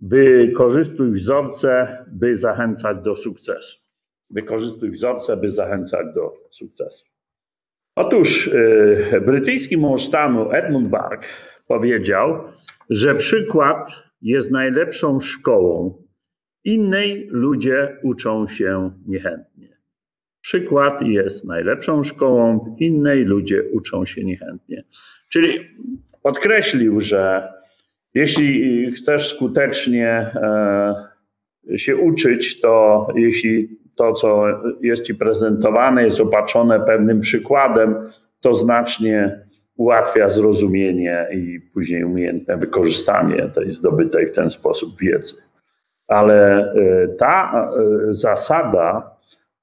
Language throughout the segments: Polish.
Wykorzystuj wzorce, by zachęcać do sukcesu. Wykorzystuj wzorce, by zachęcać do sukcesu. Otóż yy, brytyjski mąż stanu Edmund Burke powiedział, że przykład jest najlepszą szkołą. Innej ludzie uczą się niechętnie. Przykład jest najlepszą szkołą, innej ludzie uczą się niechętnie. Czyli podkreślił, że jeśli chcesz skutecznie e, się uczyć, to jeśli to, co jest ci prezentowane, jest opatrzone pewnym przykładem, to znacznie ułatwia zrozumienie i później umiejętne wykorzystanie tej zdobytej w ten sposób wiedzy. Ale e, ta e, zasada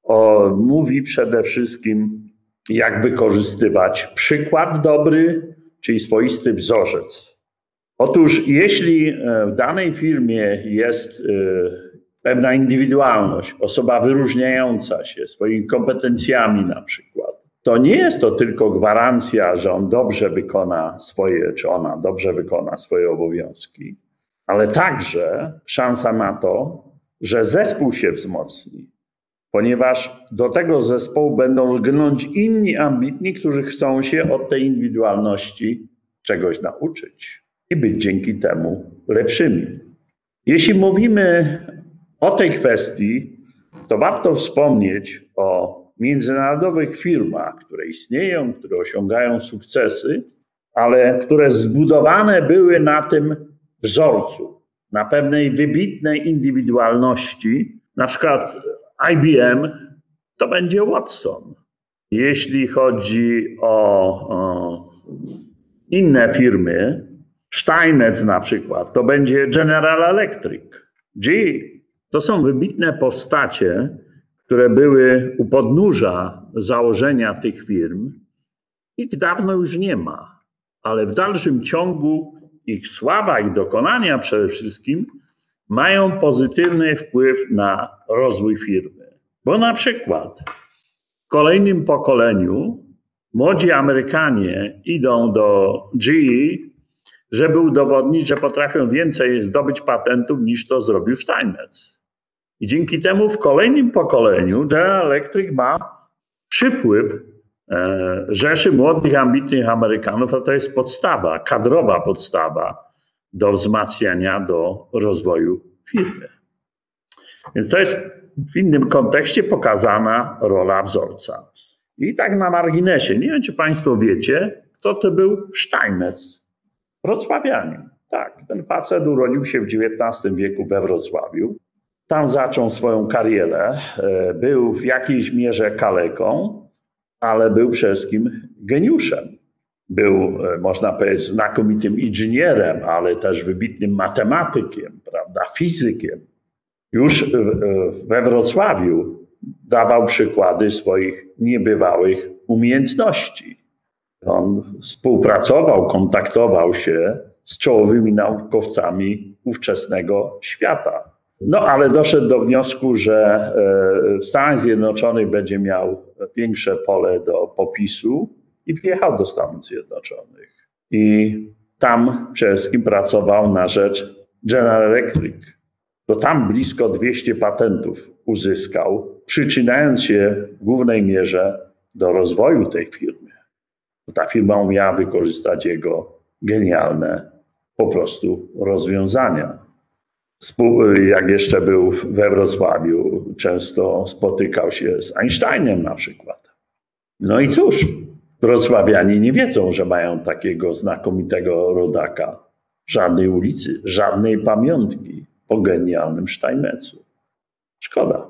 o, mówi przede wszystkim, jak wykorzystywać przykład dobry, czyli swoisty wzorzec. Otóż, jeśli e, w danej firmie jest pewna indywidualność, osoba wyróżniająca się swoimi kompetencjami na przykład, to nie jest to tylko gwarancja, że on dobrze wykona swoje, czy ona dobrze wykona swoje obowiązki, ale także szansa na to, że zespół się wzmocni, ponieważ do tego zespołu będą lgnąć inni ambitni, którzy chcą się od tej indywidualności czegoś nauczyć i być dzięki temu lepszymi. Jeśli mówimy o tej kwestii, to warto wspomnieć o międzynarodowych firmach, które istnieją, które osiągają sukcesy, ale które zbudowane były na tym wzorcu, na pewnej wybitnej indywidualności, na przykład IBM to będzie Watson. Jeśli chodzi o, o inne firmy, Steinmetz na przykład, to będzie General Electric. G. To są wybitne postacie, które były u podnóża założenia tych firm, ich dawno już nie ma, ale w dalszym ciągu ich sława, ich dokonania przede wszystkim mają pozytywny wpływ na rozwój firmy. Bo na przykład w kolejnym pokoleniu młodzi Amerykanie idą do GE, żeby udowodnić, że potrafią więcej zdobyć patentów niż to zrobił Steinmetz. I dzięki temu w kolejnym pokoleniu General Electric ma przypływ e, rzeszy młodych, ambitnych Amerykanów, a to jest podstawa, kadrowa podstawa do wzmacniania, do rozwoju firmy. Więc to jest w innym kontekście pokazana rola wzorca. I tak na marginesie, nie wiem czy Państwo wiecie, kto to był Steinmetz, wrocławianin. Tak, ten facet urodził się w XIX wieku we Wrocławiu. Tam zaczął swoją karierę. E, był w jakiejś mierze kaleką, ale był przede wszystkim geniuszem. Był, e, można powiedzieć, znakomitym inżynierem, ale też wybitnym matematykiem, prawda, fizykiem. Już we Wrocławiu dawał przykłady swoich niebywałych umiejętności. On współpracował, kontaktował się z czołowymi naukowcami ówczesnego świata. No ale doszedł do wniosku, że e, w Stanach Zjednoczonych będzie miał większe pole do popisu i wjechał do Stanów Zjednoczonych. I tam przede wszystkim pracował na rzecz General Electric. To tam blisko 200 patentów uzyskał, przyczynając się w głównej mierze do rozwoju tej firmy. Ta firma umiała wykorzystać jego genialne po prostu rozwiązania jak jeszcze był we Wrocławiu, często spotykał się z Einsteinem na przykład. No i cóż, wrocławianie nie wiedzą, że mają takiego znakomitego rodaka. Żadnej ulicy, żadnej pamiątki po genialnym Steinmetzu. Szkoda.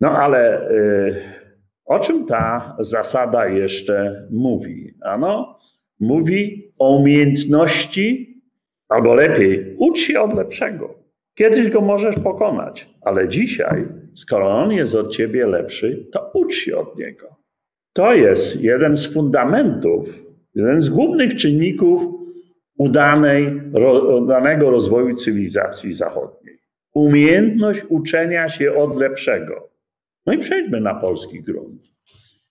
No ale y, o czym ta zasada jeszcze mówi? Ano, mówi o umiejętności, albo lepiej, ucz się od lepszego. Kiedyś go możesz pokonać, ale dzisiaj, skoro on jest od ciebie lepszy, to ucz się od niego. To jest jeden z fundamentów, jeden z głównych czynników udanej, udanego rozwoju cywilizacji zachodniej. Umiejętność uczenia się od lepszego. No i przejdźmy na polski grunt.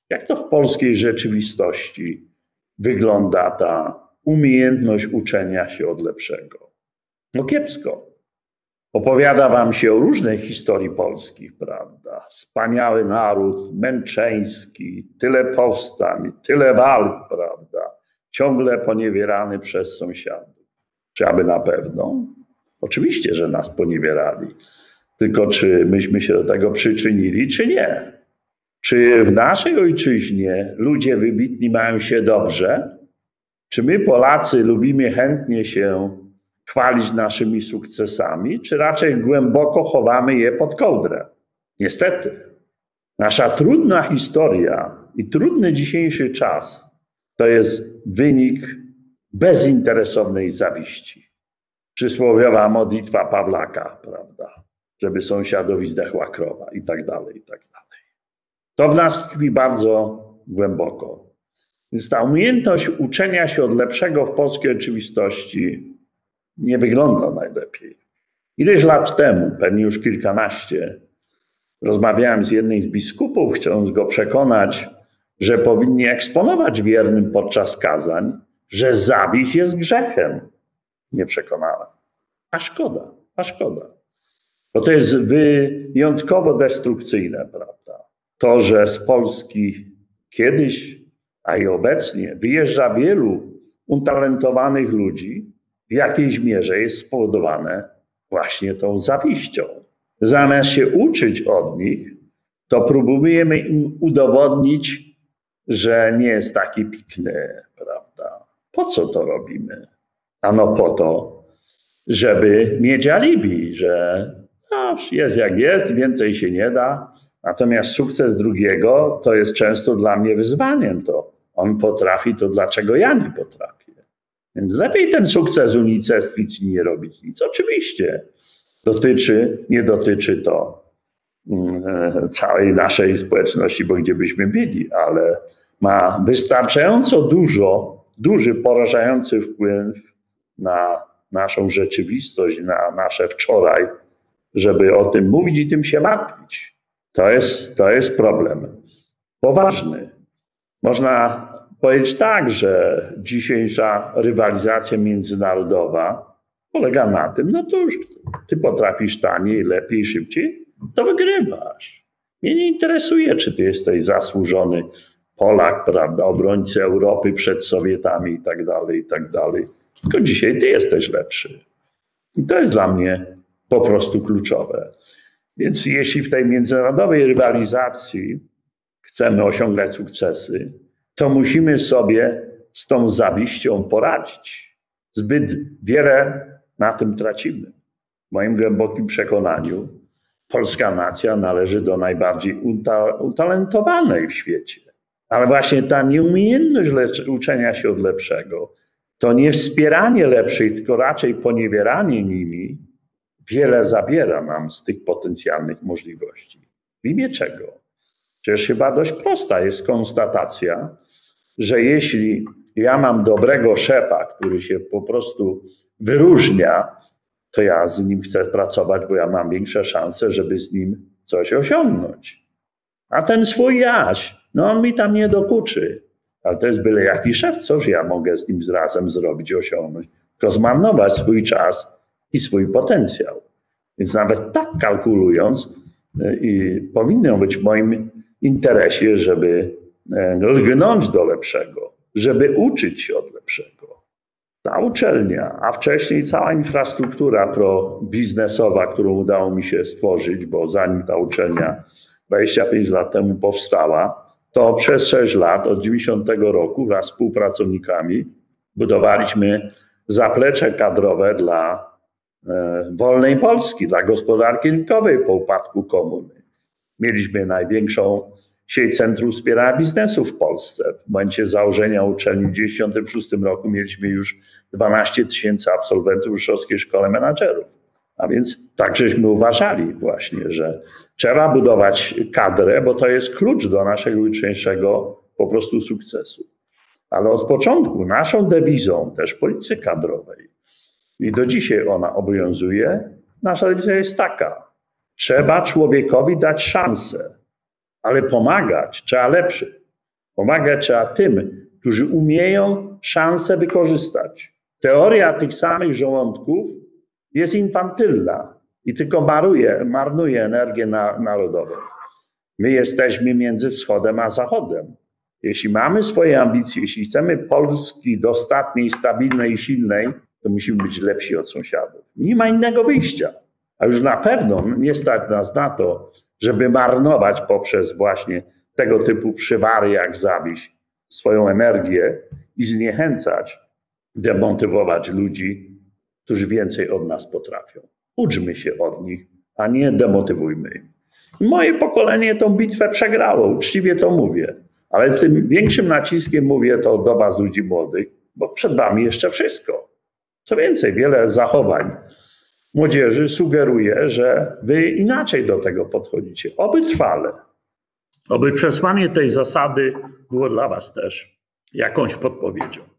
Jak to w polskiej rzeczywistości wygląda ta umiejętność uczenia się od lepszego? No kiepsko. Opowiada wam się o różnej historii polskich, prawda? Wspaniały naród, męczeński, tyle powstań, tyle walk, prawda? Ciągle poniewierany przez sąsiadów. Czy aby na pewno? Oczywiście, że nas poniewierali. Tylko czy myśmy się do tego przyczynili, czy nie? Czy w naszej ojczyźnie ludzie wybitni mają się dobrze? Czy my, Polacy, lubimy chętnie się chwalić naszymi sukcesami, czy raczej głęboko chowamy je pod kołdrę? Niestety, nasza trudna historia i trudny dzisiejszy czas to jest wynik bezinteresownej zawiści. Przysłowiowa modlitwa Pawlaka, prawda? Żeby sąsiadowi zdechła krowa i tak dalej, i tak dalej. To w nas tkwi bardzo głęboko. Więc ta umiejętność uczenia się od lepszego w polskiej rzeczywistości nie wygląda najlepiej. Ileś lat temu, pewnie już kilkanaście, rozmawiałem z jednym z biskupów, chcąc go przekonać, że powinni eksponować wiernym podczas kazań, że zawiść jest grzechem. Nie przekonałem. A szkoda, a szkoda. Bo to jest wyjątkowo destrukcyjne, prawda? To, że z Polski kiedyś, a i obecnie wyjeżdża wielu utalentowanych ludzi, w jakiejś mierze jest spowodowane właśnie tą zawiścią. Zamiast się uczyć od nich, to próbujemy im udowodnić, że nie jest taki pikny, prawda? Po co to robimy? Ano po to, żeby mieć alibi, że no, jest jak jest, więcej się nie da. Natomiast sukces drugiego to jest często dla mnie wyzwaniem. To on potrafi, to dlaczego ja nie potrafię? Więc lepiej ten sukces unicestwić i nie robić nic. Oczywiście dotyczy, nie dotyczy to mm, e, całej naszej społeczności, bo gdzie byśmy byli, ale ma wystarczająco dużo, duży, porażający wpływ na naszą rzeczywistość, na nasze wczoraj, żeby o tym mówić i tym się martwić. To jest, to jest problem poważny. Można powiedzieć tak, że dzisiejsza rywalizacja międzynarodowa polega na tym, no to już ty potrafisz taniej, lepiej, szybciej, to wygrywasz. Mnie nie interesuje, czy ty jesteś zasłużony Polak, prawda, obrońcy Europy przed Sowietami i tak dalej, i tak dalej. Tylko dzisiaj ty jesteś lepszy. I to jest dla mnie po prostu kluczowe. Więc jeśli w tej międzynarodowej rywalizacji chcemy osiągać sukcesy, to musimy sobie z tą zawiścią poradzić. Zbyt wiele na tym tracimy. W moim głębokim przekonaniu polska nacja należy do najbardziej utalentowanej w świecie. Ale właśnie ta nieumiejętność uczenia się od lepszego, to nie wspieranie lepszych, tylko raczej poniewieranie nimi, wiele zabiera nam z tych potencjalnych możliwości. W imię czego? Przecież chyba dość prosta jest konstatacja, że jeśli ja mam dobrego szefa, który się po prostu wyróżnia, to ja z nim chcę pracować, bo ja mam większe szanse, żeby z nim coś osiągnąć. A ten swój Jaś, no on mi tam nie dokuczy. Ale to jest byle jaki szef, coż ja mogę z nim razem zrobić, osiągnąć? Tylko zmarnować swój czas i swój potencjał. Więc nawet tak kalkulując, y, i powinno być w moim interesie, żeby e, lgnąć do lepszego, żeby uczyć się od lepszego. Ta uczelnia, a wcześniej cała infrastruktura pro-biznesowa, którą udało mi się stworzyć, bo zanim ta uczelnia 25 lat temu powstała, to przez 6 lat, od 90 roku wraz z współpracownikami budowaliśmy zaplecze kadrowe dla e, wolnej Polski, dla gospodarki rynkowej po upadku komuny. Mieliśmy największą sieć centrum wspierania biznesu w Polsce. W momencie założenia uczelni w 1996 roku mieliśmy już 12 tysięcy absolwentów Rzeszowskiej Szkoły Menadżerów. A więc tak żeśmy uważali właśnie, że trzeba budować kadrę, bo to jest klucz do naszego jutrzejszego po prostu sukcesu. Ale od początku naszą dewizą też polityce kadrowej i do dzisiaj ona obowiązuje, nasza dewiza jest taka. Trzeba człowiekowi dać szansę, ale pomagać trzeba lepszy. Pomagać trzeba tym, którzy umieją szansę wykorzystać. Teoria tych samych żołądków jest infantylna. i tylko maruje, marnuje energię na, narodową. My jesteśmy między wschodem a zachodem. Jeśli mamy swoje ambicje, jeśli chcemy Polski dostatniej, stabilnej i silnej, to musimy być lepsi od sąsiadów. Nie ma innego wyjścia. A już na pewno nie stać nas na to, żeby marnować poprzez właśnie tego typu przywary jak zawiść swoją energię i zniechęcać, demotywować ludzi, którzy więcej od nas potrafią. Uczmy się od nich, a nie demotywujmy. Moje pokolenie tą bitwę przegrało, uczciwie to mówię, ale z tym większym naciskiem mówię to do Was, ludzi młodych, bo przed Wami jeszcze wszystko. Co więcej, wiele zachowań młodzieży sugeruje, że Wy inaczej do tego podchodzicie, oby trwale. Oby przesłanie tej zasady było dla Was też jakąś podpowiedzią.